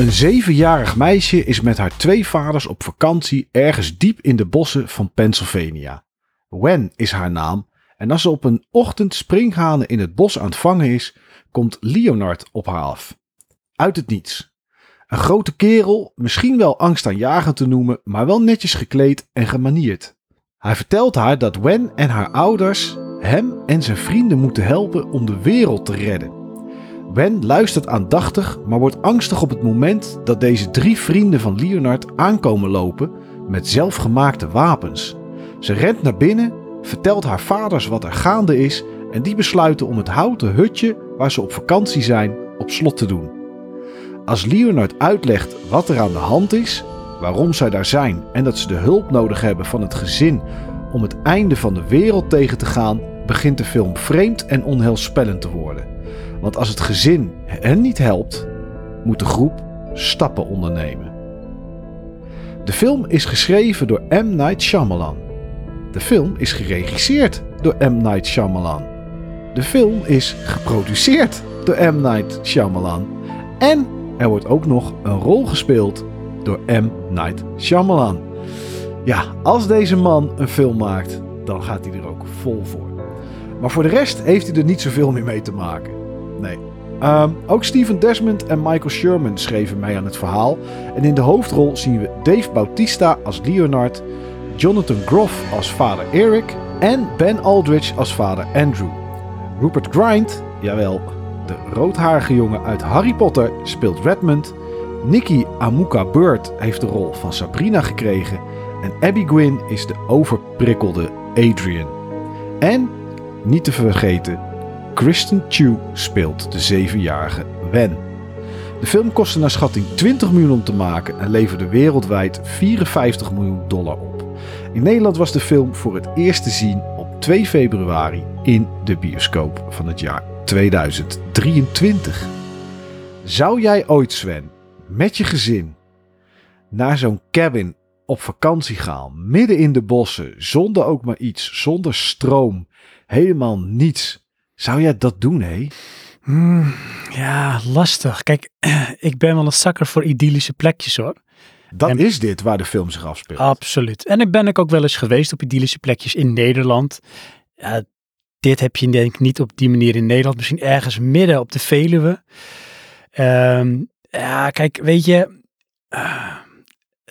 Een zevenjarig meisje is met haar twee vaders op vakantie ergens diep in de bossen van Pennsylvania. Wen is haar naam en als ze op een ochtend springhanen in het bos aan het vangen is, komt Leonard op haar af. Uit het niets. Een grote kerel, misschien wel angstaanjagend te noemen, maar wel netjes gekleed en gemanierd. Hij vertelt haar dat Wen en haar ouders hem en zijn vrienden moeten helpen om de wereld te redden. Wen luistert aandachtig, maar wordt angstig op het moment dat deze drie vrienden van Leonard aankomen lopen met zelfgemaakte wapens. Ze rent naar binnen, vertelt haar vaders wat er gaande is en die besluiten om het houten hutje waar ze op vakantie zijn op slot te doen. Als Leonard uitlegt wat er aan de hand is, waarom zij daar zijn en dat ze de hulp nodig hebben van het gezin om het einde van de wereld tegen te gaan, begint de film vreemd en onheilspellend te worden. Want als het gezin hen niet helpt, moet de groep stappen ondernemen. De film is geschreven door M. Night Shyamalan. De film is geregisseerd door M. Night Shyamalan. De film is geproduceerd door M. Night Shyamalan. En er wordt ook nog een rol gespeeld door M. Night Shyamalan. Ja, als deze man een film maakt, dan gaat hij er ook vol voor. Maar voor de rest heeft hij er niet zoveel meer mee te maken. Nee. Um, ook Steven Desmond en Michael Sherman schreven mee aan het verhaal. En in de hoofdrol zien we Dave Bautista als Leonard, Jonathan Groff als vader Eric en Ben Aldridge als vader Andrew. Rupert Grint, jawel, de roodharige jongen uit Harry Potter, speelt Redmond. Nikki Amuka Bird heeft de rol van Sabrina gekregen. En Abby Gwyn is de overprikkelde Adrian. En, niet te vergeten, Kristen Chu speelt de zevenjarige Wen. De film kostte naar schatting 20 miljoen om te maken en leverde wereldwijd 54 miljoen dollar op. In Nederland was de film voor het eerst te zien op 2 februari in de bioscoop van het jaar 2023. Zou jij ooit, Sven, met je gezin naar zo'n cabin op vakantie gaan, midden in de bossen, zonder ook maar iets, zonder stroom, helemaal niets? Zou jij dat doen, hé? Hmm, ja, lastig. Kijk, ik ben wel een zakker voor idyllische plekjes hoor. Dat En- is dit waar de film zich afspeelt. Absoluut. En ik ben ik ook wel eens geweest op idyllische plekjes in Nederland. Ja, dit heb je denk ik niet op die manier in Nederland. Misschien ergens midden op de Veluwe. Ehm, ja, kijk, weet je... ah,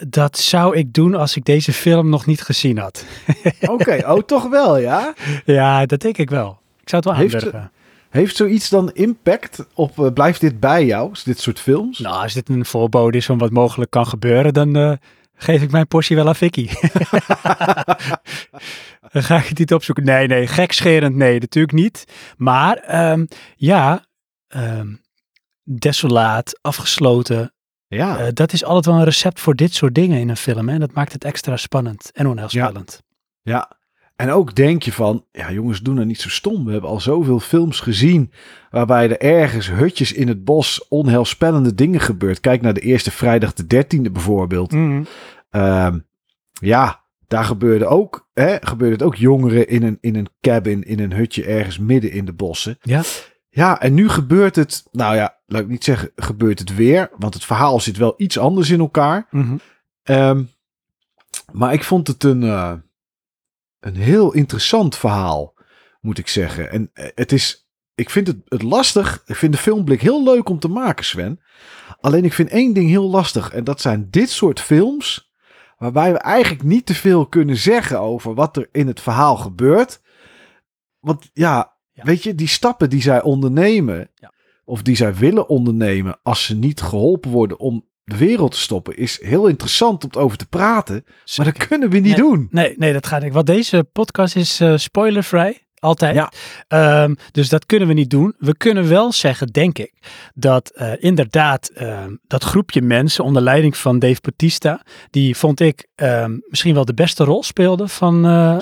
dat zou ik doen als ik deze film nog niet gezien had. Oké, oh toch wel, ja? ja, dat denk ik wel. Ik zou het wel Heeft- aandurven. Heeft zoiets dan impact op, eh, blijft dit bij jou, dit soort films? Nou, als dit een voorbode is van wat mogelijk kan gebeuren, dan eh, geef ik mijn portie wel aan Vicky. dan ga ik het niet opzoeken. Nee, nee, gekscherend, nee, natuurlijk niet. Maar ehm, ja, ehm, desolaat, afgesloten. ja. eh, dat is altijd wel een recept voor dit soort dingen in een film. Hè? En dat maakt het extra spannend en onheilspellend. Ja, en ook denk je van, ja jongens, doe nou niet zo stom. We hebben al zoveel films gezien waarbij er ergens hutjes in het bos onheilspellende dingen gebeurt. Kijk naar de eerste vrijdag de 13e bijvoorbeeld. Mhm. Ehm, ja, daar gebeurde ook, hè, gebeurde het ook jongeren in een, in een cabin, in een hutje ergens midden in de bossen. Ja. Ja, en nu gebeurt het, nou ja, laat ik niet zeggen gebeurt het weer, want het verhaal zit wel iets anders in elkaar. Mhm. Ehm, maar ik vond het een, eh, een heel interessant verhaal, moet ik zeggen. En eh, het is, ik vind het, het lastig. Ik vind de filmblik heel leuk om te maken, Sven. Alleen ik vind één ding heel lastig. En dat zijn dit soort films. Waarbij we eigenlijk niet te veel kunnen zeggen over wat er in het verhaal gebeurt. Want ja, Ja. weet je, die stappen die zij ondernemen. Ja. Of die zij willen ondernemen. als ze niet geholpen worden om de wereld te stoppen. is heel interessant om het over te praten. Maar dat kunnen we niet Nee. doen. Nee, nee, dat gaat niet. Want deze podcast is eh, spoilervrij. Altijd. Ja. Ehm, dus dat kunnen we niet doen. We kunnen wel zeggen, denk ik, dat eh, inderdaad ehm, dat groepje mensen onder leiding van Dave Bautista, die vond ik ehm, misschien wel de beste rol speelde van eh,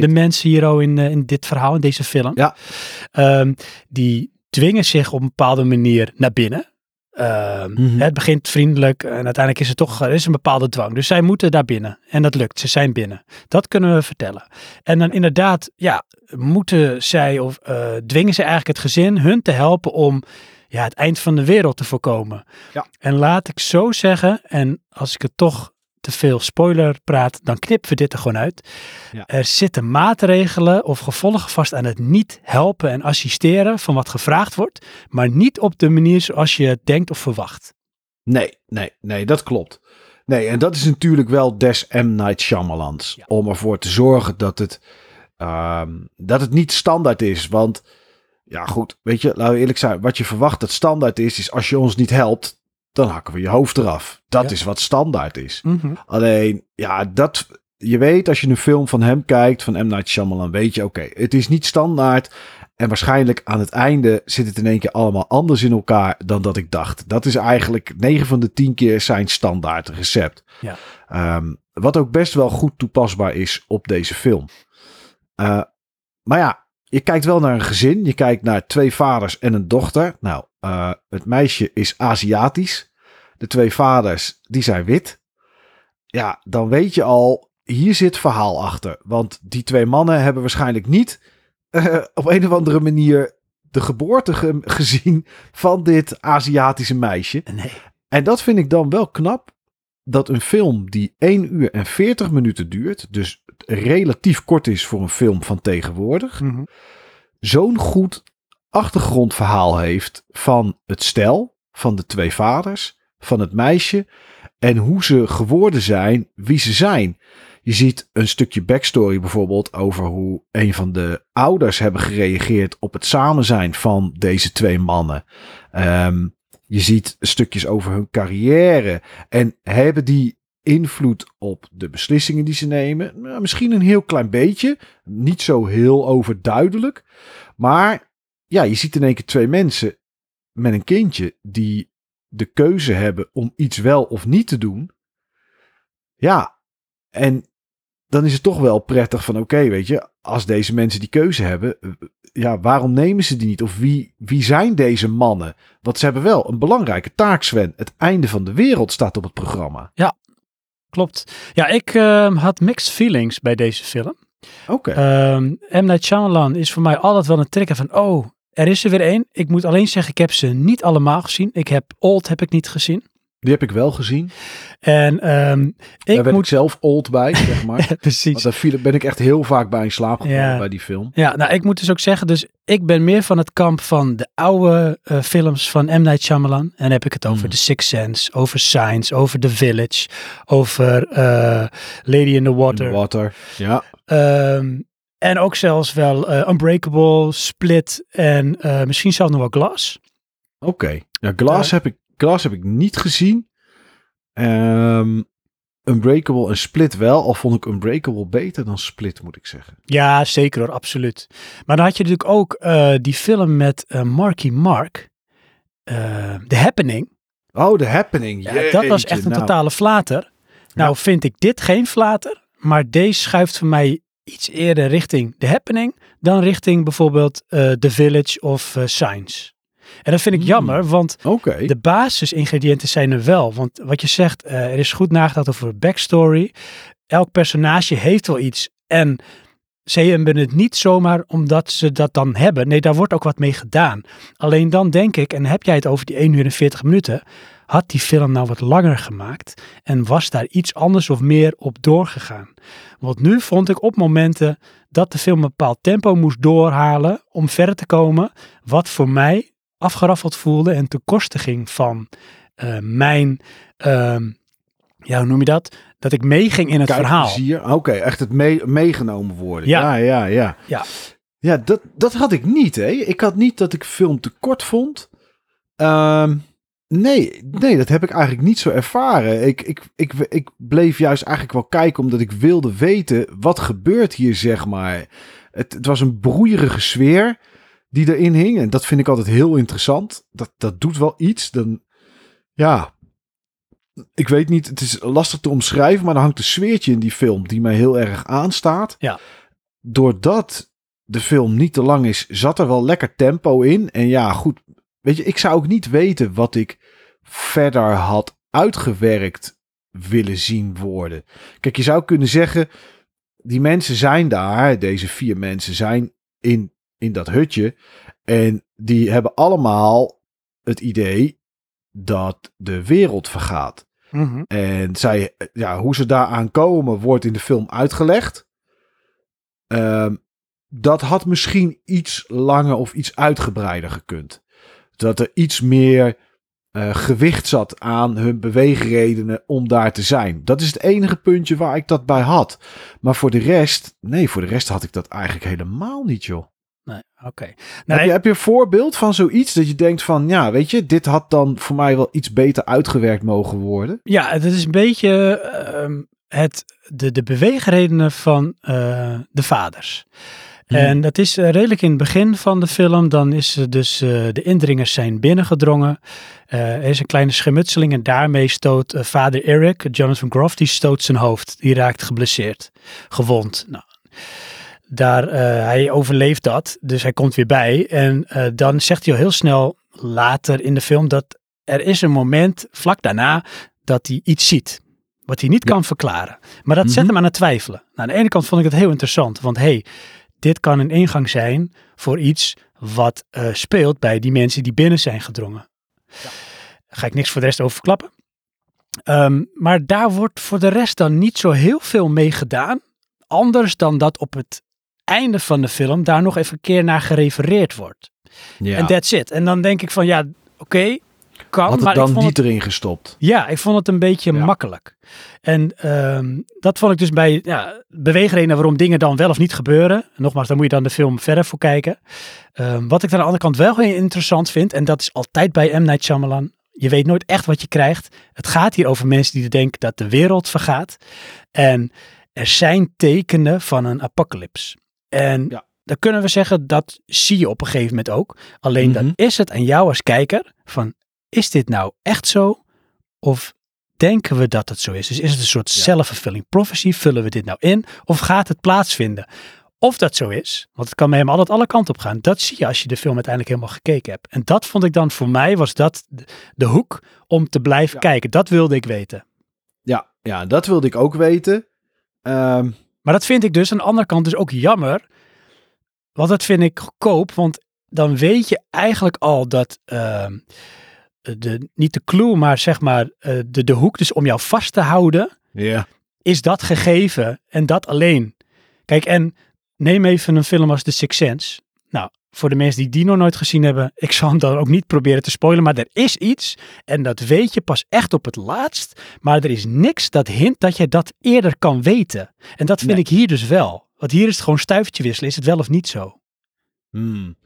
de, mensen hier in, in dit verhaal, in deze film. Ja. Die dwingen zich op een bepaalde manier naar binnen. Ehm, Mhm. Het begint vriendelijk en uiteindelijk is er toch er is een bepaalde dwang. Dus zij moeten daar binnen en dat lukt. Ze zijn binnen. Dat kunnen we vertellen. En dan inderdaad, ja, moeten zij of eh, dwingen ze eigenlijk het gezin hun te helpen om ja, het eind van de wereld te voorkomen. Ja. En laat ik zo zeggen, en als ik het toch te veel spoiler praat, dan knippen we dit er gewoon uit. Ja. Er zitten maatregelen of gevolgen vast aan het niet helpen en assisteren van wat gevraagd wordt, maar niet op de manier zoals je denkt of verwacht. Nee, nee, nee, dat klopt. Nee, en dat is natuurlijk wel des M. Night Shyamalans. Ja. Om ervoor te zorgen dat het, ehm, dat het niet standaard is. Want, ja goed, weet je, laten we eerlijk zijn. Wat je verwacht dat standaard is, is als je ons niet helpt, dan hakken we je hoofd eraf. Dat Ja. is wat standaard is. Mhm. Alleen, ja, dat... Je weet, als je een film van hem kijkt, van M. Night Shyamalan, weet je, oké, het is niet standaard. En waarschijnlijk aan het einde zit het in één keer allemaal anders in elkaar dan dat ik dacht. Dat is eigenlijk 9 van de 10 keer zijn standaard recept. Ja. Ehm, wat ook best wel goed toepasbaar is op deze film. Eh, maar ja, je kijkt wel naar een gezin. Je kijkt naar twee vaders en een dochter. Nou, eh, het meisje is Aziatisch. De twee vaders, die zijn wit. Ja, dan weet je al, hier zit verhaal achter. Want die twee mannen hebben waarschijnlijk niet eh, op een of andere manier de geboorte ge- gezien van dit Aziatische meisje. Nee. En dat vind ik dan wel knap. Dat een film die 1 uur en 40 minuten duurt, dus relatief kort is voor een film van tegenwoordig, Mhm. zo'n goed achtergrondverhaal heeft van het stel, van de twee vaders, van het meisje en hoe ze geworden zijn, wie ze zijn. Je ziet een stukje backstory bijvoorbeeld over hoe een van de ouders hebben gereageerd op het samen zijn van deze twee mannen. Ehm, je ziet stukjes over hun carrière en hebben die invloed op de beslissingen die ze nemen? Nou, misschien een heel klein beetje, niet zo heel overduidelijk, maar ja, je ziet in één keer twee mensen met een kindje die de keuze hebben om iets wel of niet te doen. Ja, en dan is het toch wel prettig van oké, weet je, als deze mensen die keuze hebben, ja, waarom nemen ze die niet? Of wie, wie zijn deze mannen? Want ze hebben wel een belangrijke taak, Sven. Het einde van de wereld staat op het programma. Klopt. Ja, ik ehm, had mixed feelings bij deze film. Oké. Ehm M. Night Shyamalan is voor mij altijd wel een trigger van, oh, er is er weer één. Ik moet alleen zeggen, ik heb ze niet allemaal gezien. Ik heb Old heb ik niet gezien. Die heb ik wel gezien. En ehm, Daar ik ben moet... ik zelf old bij, zeg maar. Want Precies. daar viel, ben ik echt heel vaak bij in slaap gevallen Ja. bij die film. Ja, nou, ik moet dus ook zeggen, dus ik ben meer van het kamp van de oude eh, films van M. Night Shyamalan. En dan heb ik het over Mm. The Sixth Sense, over Signs, over The Village, over eh, Lady in the Water. Water. Ja. Ehm, en ook zelfs wel eh, Unbreakable, Split en misschien zelfs nog wel Glass. Oké. Ja, Glass, heb ik, Glass heb ik niet gezien. Ehm Unbreakable en Split wel. Al vond ik Unbreakable beter dan Split, moet ik zeggen. Ja, zeker hoor, absoluut. Maar dan had je natuurlijk ook eh, die film met eh, Marky Mark, eh, The Happening. Oh, The Happening. Ja, dat was echt een nou. totale flater. Nou vind ik dit geen flater, maar deze schuift voor mij iets eerder richting The Happening dan richting bijvoorbeeld The Village of Signs. En dat vind ik Hmm. jammer, want de basisingrediënten zijn er wel. Want wat je zegt, eh, er is goed nagedacht over backstory. Elk personage heeft wel iets. En ze hebben het niet zomaar omdat ze dat dan hebben. Nee, daar wordt ook wat mee gedaan. Alleen dan denk ik, en heb jij het over die 1 uur en 40 minuten. Had die film nou wat langer gemaakt en was daar iets anders of meer op doorgegaan? Want nu vond ik op momenten dat de film een bepaald tempo moest doorhalen om verder te komen, wat voor mij afgeraffeld voelde en ten koste ging van eh, mijn, ehm, ja, hoe noem je dat? Dat ik meeging in het verhaal. Oké, echt het mee- meegenomen worden. Ja. Ja, ja, ja. Ja. Ja, dat, dat had ik niet, hè. Ik had niet dat ik film te kort vond. Ehm, nee, nee, dat heb ik eigenlijk niet zo ervaren. Ik, ik, ik, ik bleef juist eigenlijk wel kijken omdat ik wilde weten... wat gebeurt hier, zeg maar. Het, het was een broeierige sfeer die erin hing. En dat vind ik altijd heel interessant. Dat, dat doet wel iets. Dan, ja, ik weet niet, het is lastig te omschrijven, maar er hangt een sfeertje in die film die mij heel erg aanstaat. Ja. Doordat de film niet te lang is, zat er wel lekker tempo in. En ja, goed, weet je, ik zou ook niet weten wat ik verder had uitgewerkt willen zien worden. Kijk, je zou kunnen zeggen, die mensen zijn daar, deze vier mensen zijn in, in dat hutje. En die hebben allemaal het idee dat de wereld vergaat. Mhm. En zij, ja, hoe ze daaraan komen, wordt in de film uitgelegd. Ehm, dat had misschien iets langer of iets uitgebreider gekund. Dat er iets meer eh, gewicht zat aan hun beweegredenen om daar te zijn. Dat is het enige puntje waar ik dat bij had. Maar voor de rest, nee, voor de rest had ik dat eigenlijk helemaal niet, joh. Nee, oké. Je, heb je een voorbeeld van zoiets dat je denkt van, ja, weet je, dit had dan voor mij wel iets beter uitgewerkt mogen worden? Ja, het is een beetje ehm, het, de, de beweegredenen van eh, de vaders. Hmm. En dat is eh, redelijk in het begin van de film. Dan is dus eh, de indringers zijn binnengedrongen. Er is een kleine schermutseling en daarmee stoot vader Eric, Jonathan Groff, die stoot zijn hoofd. Die raakt geblesseerd, gewond. Nou, daar, eh, hij overleeft dat, dus hij komt weer bij. En eh, dan zegt hij al heel snel later in de film dat er is een moment vlak daarna dat hij iets ziet. Wat hij niet Ja. kan verklaren. Maar dat zet Mhm. hem aan het twijfelen. Nou, aan de ene kant vond ik het heel interessant. Want hey, dit kan een ingang zijn voor iets wat eh, speelt bij die mensen die binnen zijn gedrongen. Ga ik niks voor de rest over verklappen. Ehm, maar daar wordt voor de rest dan niet zo heel veel mee gedaan. Anders dan dat op het einde van de film daar nog even een keer naar gerefereerd wordt. Ja. En that's it. En dan denk ik van ja, oké, kan. had maar dan ik vond niet erin gestopt? ja, ik vond het een beetje Ja. makkelijk. En ehm, dat vond ik dus bij ja, beweegredenen waarom dingen dan wel of niet gebeuren. Nogmaals, daar moet je dan de film verder voor kijken. Ehm, wat ik aan de andere kant wel heel interessant vind, en dat is altijd bij M. Night Shyamalan. Je weet nooit echt wat je krijgt. Het gaat hier over mensen die denken dat de wereld vergaat. En er zijn tekenen van een apocalyps. En Ja. dan kunnen we zeggen, dat zie je op een gegeven moment ook. Alleen Mhm. dan is het aan jou als kijker van, is dit nou echt zo? Of denken we dat het zo is? Dus is het een soort Ja. self-fulfilling prophecy? Vullen we dit nou in? Of gaat het plaatsvinden? Of dat zo is, want het kan met hem altijd alle kanten op gaan. Dat zie je als je de film uiteindelijk helemaal gekeken hebt. En dat vond ik dan voor mij, was dat de, hoek om te blijven Ja. kijken. Dat wilde ik weten. Ja, ja, dat wilde ik ook weten. Ehm, Maar dat vind ik dus aan de andere kant dus ook jammer. Want dat vind ik goedkoop. Want dan weet je eigenlijk al dat ehm, de, niet de clue, maar zeg maar eh, de, de hoek dus om jou vast te houden, is dat gegeven en dat alleen. Kijk, en neem even een film als The Sixth Sense. Voor de mensen die die nog nooit gezien hebben, ik zal hem dan ook niet proberen te spoilen, maar er is iets en dat weet je pas echt op het laatst, maar er is niks dat hint dat je dat eerder kan weten. En dat vind Nee. ik hier dus wel. Want hier is het gewoon stuivertje wisselen, is het wel of niet zo? Hmm.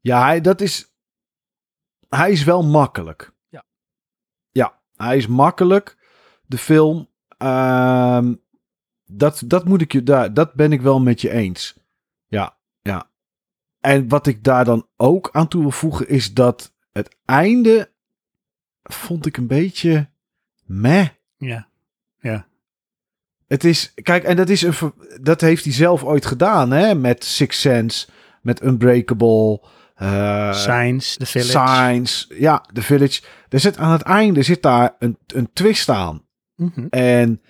Ja, hij, dat is. Hij is wel makkelijk. Ja. Ja, hij is makkelijk. De film. ehm, dat, dat moet ik je daar. Dat ben ik wel met je eens. Ja, ja. En wat ik daar dan ook aan toe wil voegen is dat het einde. vond ik een beetje. meh. Ja. Het is, kijk, en dat, is een, dat heeft hij zelf ooit gedaan, hè? Met Six Sense, met Unbreakable, eh Science, The Village. Signs, ja, The Village. Er zit aan het einde zit daar een, een twist aan. Mhm. En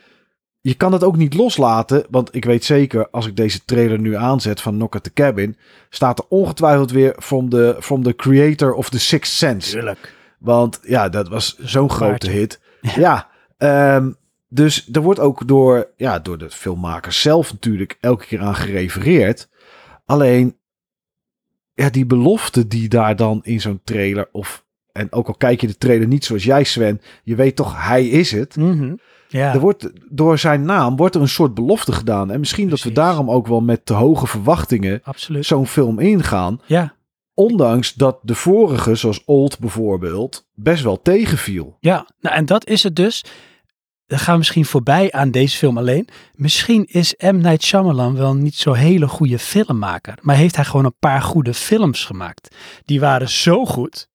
je kan het ook niet loslaten, want ik weet zeker, als ik deze trailer nu aanzet van Knock at the Cabin, staat er ongetwijfeld weer from the, from the creator of the Sixth Sense. Tuurlijk. Want ja, dat was zo'n grote hit. Ja, ehm, dus er wordt ook door, ja, door de filmmakers zelf natuurlijk elke keer aan gerefereerd. Alleen, ja, die belofte die daar dan in zo'n trailer, of, en ook al kijk je de trailer niet zoals jij Sven, je weet toch, hij is het. Mhm. Ja. Er wordt, door zijn naam wordt er een soort belofte gedaan. En misschien dat we daarom ook wel met te hoge verwachtingen zo'n film ingaan. Ja. Ondanks dat de vorige, zoals Old bijvoorbeeld, best wel tegenviel. Ja, nou en dat is het dus. Dan gaan we misschien voorbij aan deze film alleen. Misschien is M. Night Shyamalan wel niet zo'n hele goede filmmaker. Maar heeft hij gewoon een paar goede films gemaakt. Die waren zo goed.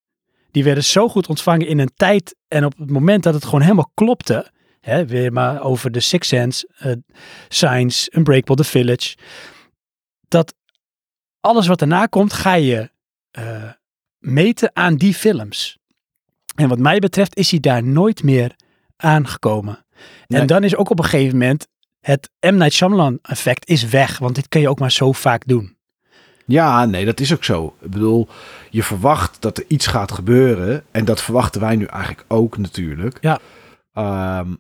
Die werden zo goed ontvangen in een tijd en op het moment dat het gewoon helemaal klopte. Hè, weer maar over The Sixth Sense, eh, Signs, Unbreakable, The Village. Dat alles wat daarna komt, ga je eh, meten aan die films. En wat mij betreft is hij daar nooit meer aangekomen. Nee. En dan is ook op een gegeven moment het M. Night Shyamalan effect is weg. Want dit kun je ook maar zo vaak doen. Ja, nee, dat is ook zo. Ik bedoel, je verwacht dat er iets gaat gebeuren. En dat verwachten wij nu eigenlijk ook natuurlijk. Ja. Ehm,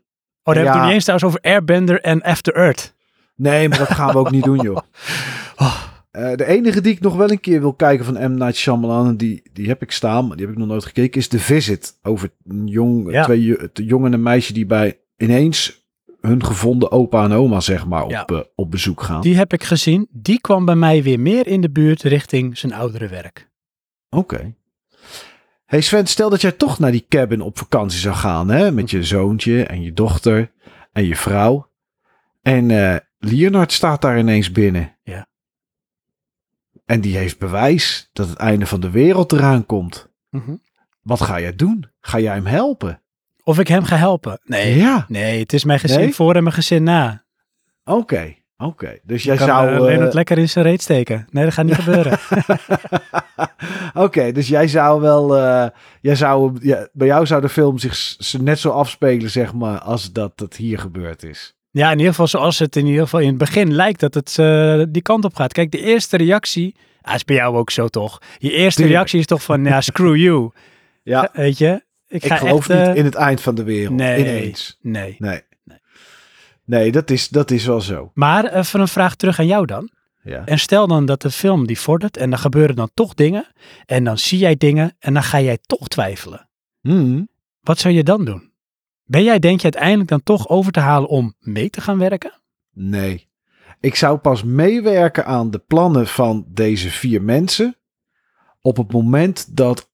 daar hebben we Ja. het niet eens trouwens over Airbender en After Earth. nee, maar dat gaan we ook niet doen, joh. Oh. Eh, de enige die ik nog wel een keer wil kijken van M. Night Shyamalan, die, die heb ik staan, maar die heb ik nog nooit gekeken, is The Visit. Over een jong, Ja. twee een jongen en een meisje die bij ineens hun gevonden opa en oma, zeg maar, op, Ja. eh, op bezoek gaan. Die heb ik gezien. Die kwam bij mij weer meer in de buurt richting zijn oudere werk. Oké. Hey Sven, stel dat jij toch naar die cabin op vakantie zou gaan, hè? Met je zoontje en je dochter en je vrouw. En eh, Leonard staat daar ineens binnen. Ja. En die heeft bewijs dat het einde van de wereld eraan komt. Wat ga jij doen? Ga jij hem helpen? Of ik hem ga helpen? Nee. Ja. Nee, het is mijn gezin Nee? voor en mijn gezin na. Oké, oké. Dus jij Ik kan zou... eh, eh, Leonard lekker in zijn reet steken. Nee, dat gaat niet gebeuren. Oké, dus jij zou wel... eh, jij zou, ja, bij jou zou de film zich net zo afspelen, zeg maar, als dat het hier gebeurd is. Ja, in ieder geval zoals het in ieder geval in het begin lijkt dat het eh, die kant op gaat. Kijk, de eerste reactie, ah, is bij jou ook zo toch? Je eerste Tuurlijk. reactie is toch van, ja, screw you. Ja, Weet je? Ik, ik ga geloof echt, niet eh, in het eind van de wereld. nee. Ineens. Nee. Nee. Nee. Dat, is, dat is wel zo. Maar even een vraag terug aan jou dan. Ja. En stel dan dat de film die vordert en dan gebeuren dan toch dingen. En dan zie jij dingen en dan ga jij toch twijfelen. Hmm. Wat zou je dan doen? Ben jij, denk je, uiteindelijk dan toch over te halen om mee te gaan werken? Nee. Ik zou pas meewerken aan de plannen van deze vier mensen. op het moment dat.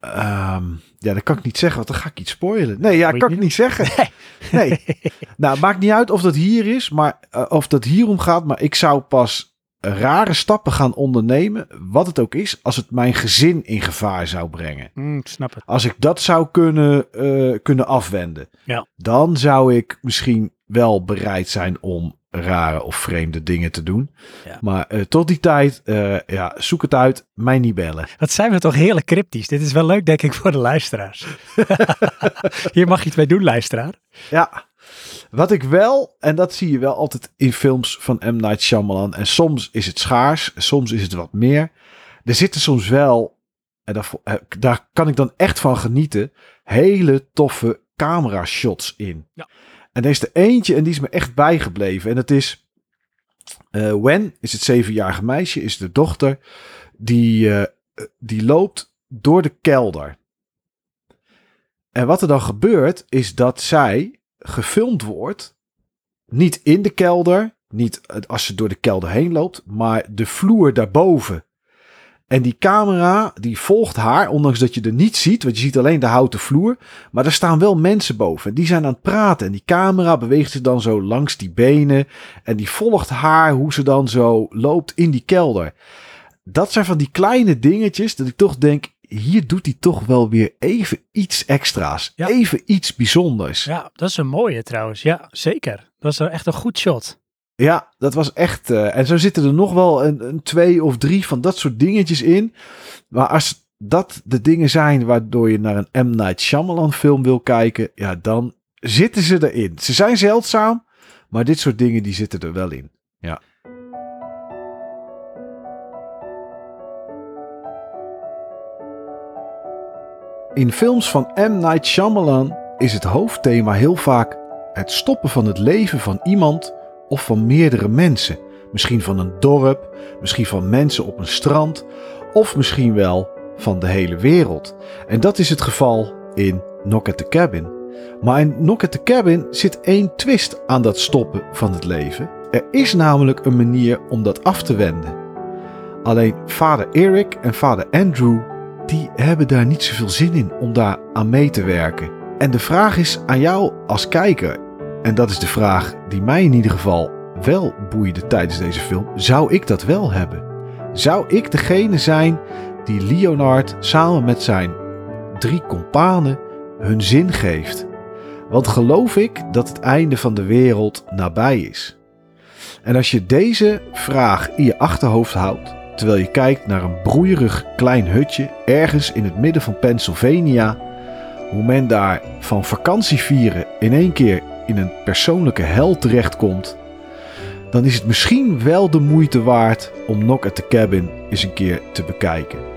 Ehm, ja, dat kan ik niet zeggen, want dan ga ik iets spoilen. Nee, ja, je kan ik niet? zeggen. Nee. Nou, maakt niet uit of dat hier is, maar eh, of dat hierom gaat. Maar ik zou pas rare stappen gaan ondernemen, wat het ook is, als het mijn gezin in gevaar zou brengen. Ik snap het. Als ik dat zou kunnen, eh, kunnen afwenden, Ja. dan zou ik misschien wel bereid zijn om rare of vreemde dingen te doen. Ja. Maar eh, tot die tijd, eh, ja, zoek het uit, mij niet bellen. Wat zijn we toch heerlijk cryptisch. Dit is wel leuk, denk ik, voor de luisteraars. Hier mag je het mee doen, luisteraar. Ja, wat ik wel, en dat zie je wel altijd in films van M. Night Shyamalan, en soms is het schaars, soms is het wat meer. Er zitten soms wel, en daar, eh, daar kan ik dan echt van genieten, hele toffe camera shots in. Ja. En er is er eentje en die is me echt bijgebleven. En dat is, eh Wen is het zevenjarige meisje, is de dochter, die, eh, die loopt door de kelder. En wat er dan gebeurt, is dat zij gefilmd wordt. Niet in de kelder, niet als ze door de kelder heen loopt, maar de vloer daarboven. En die camera, die volgt haar, ondanks dat je er niet ziet, want je ziet alleen de houten vloer. Maar er staan wel mensen boven. En die zijn aan het praten. En die camera beweegt zich dan zo langs die benen. En die volgt haar, hoe ze dan zo loopt in die kelder. Dat zijn van die kleine dingetjes dat ik toch denk, hier doet hij toch wel weer even iets extra's. Ja. Even iets bijzonders. Ja. Dat is een mooie trouwens. Ja, zeker. Dat is echt een goed shot. Dat was echt. eh, en zo zitten er nog wel een, een twee of drie van dat soort dingetjes in. Maar als dat de dingen zijn waardoor je naar een M. Night Shyamalan film wil kijken, ja, dan zitten ze erin. Ze zijn zeldzaam, maar dit soort dingen die zitten er wel in. Ja. In films van M. Night Shyamalan is het hoofdthema heel vaak het stoppen van het leven van iemand of van meerdere mensen. Misschien van een dorp, misschien van mensen op een strand of misschien wel van de hele wereld. En dat is het geval in Knock at the Cabin. Maar in Knock at the Cabin zit één twist aan dat stoppen van het leven. Er is namelijk een manier om dat af te wenden. Alleen vader Eric en vader Andrew, die hebben daar niet zoveel zin in om daar aan mee te werken. En de vraag is aan jou als kijker, en dat is de vraag die mij in ieder geval wel boeide tijdens deze film, zou ik dat wel hebben? Zou ik degene zijn die Leonard samen met zijn drie kompanen hun zin geeft? Want geloof ik dat het einde van de wereld nabij is? En als je deze vraag in je achterhoofd houdt, terwijl je kijkt naar een broeierig klein hutje ergens in het midden van Pennsylvania, hoe men daar van vakantie vieren in één keer in een persoonlijke hel terechtkomt, dan is het misschien wel de moeite waard om Knock at the Cabin eens een keer te bekijken.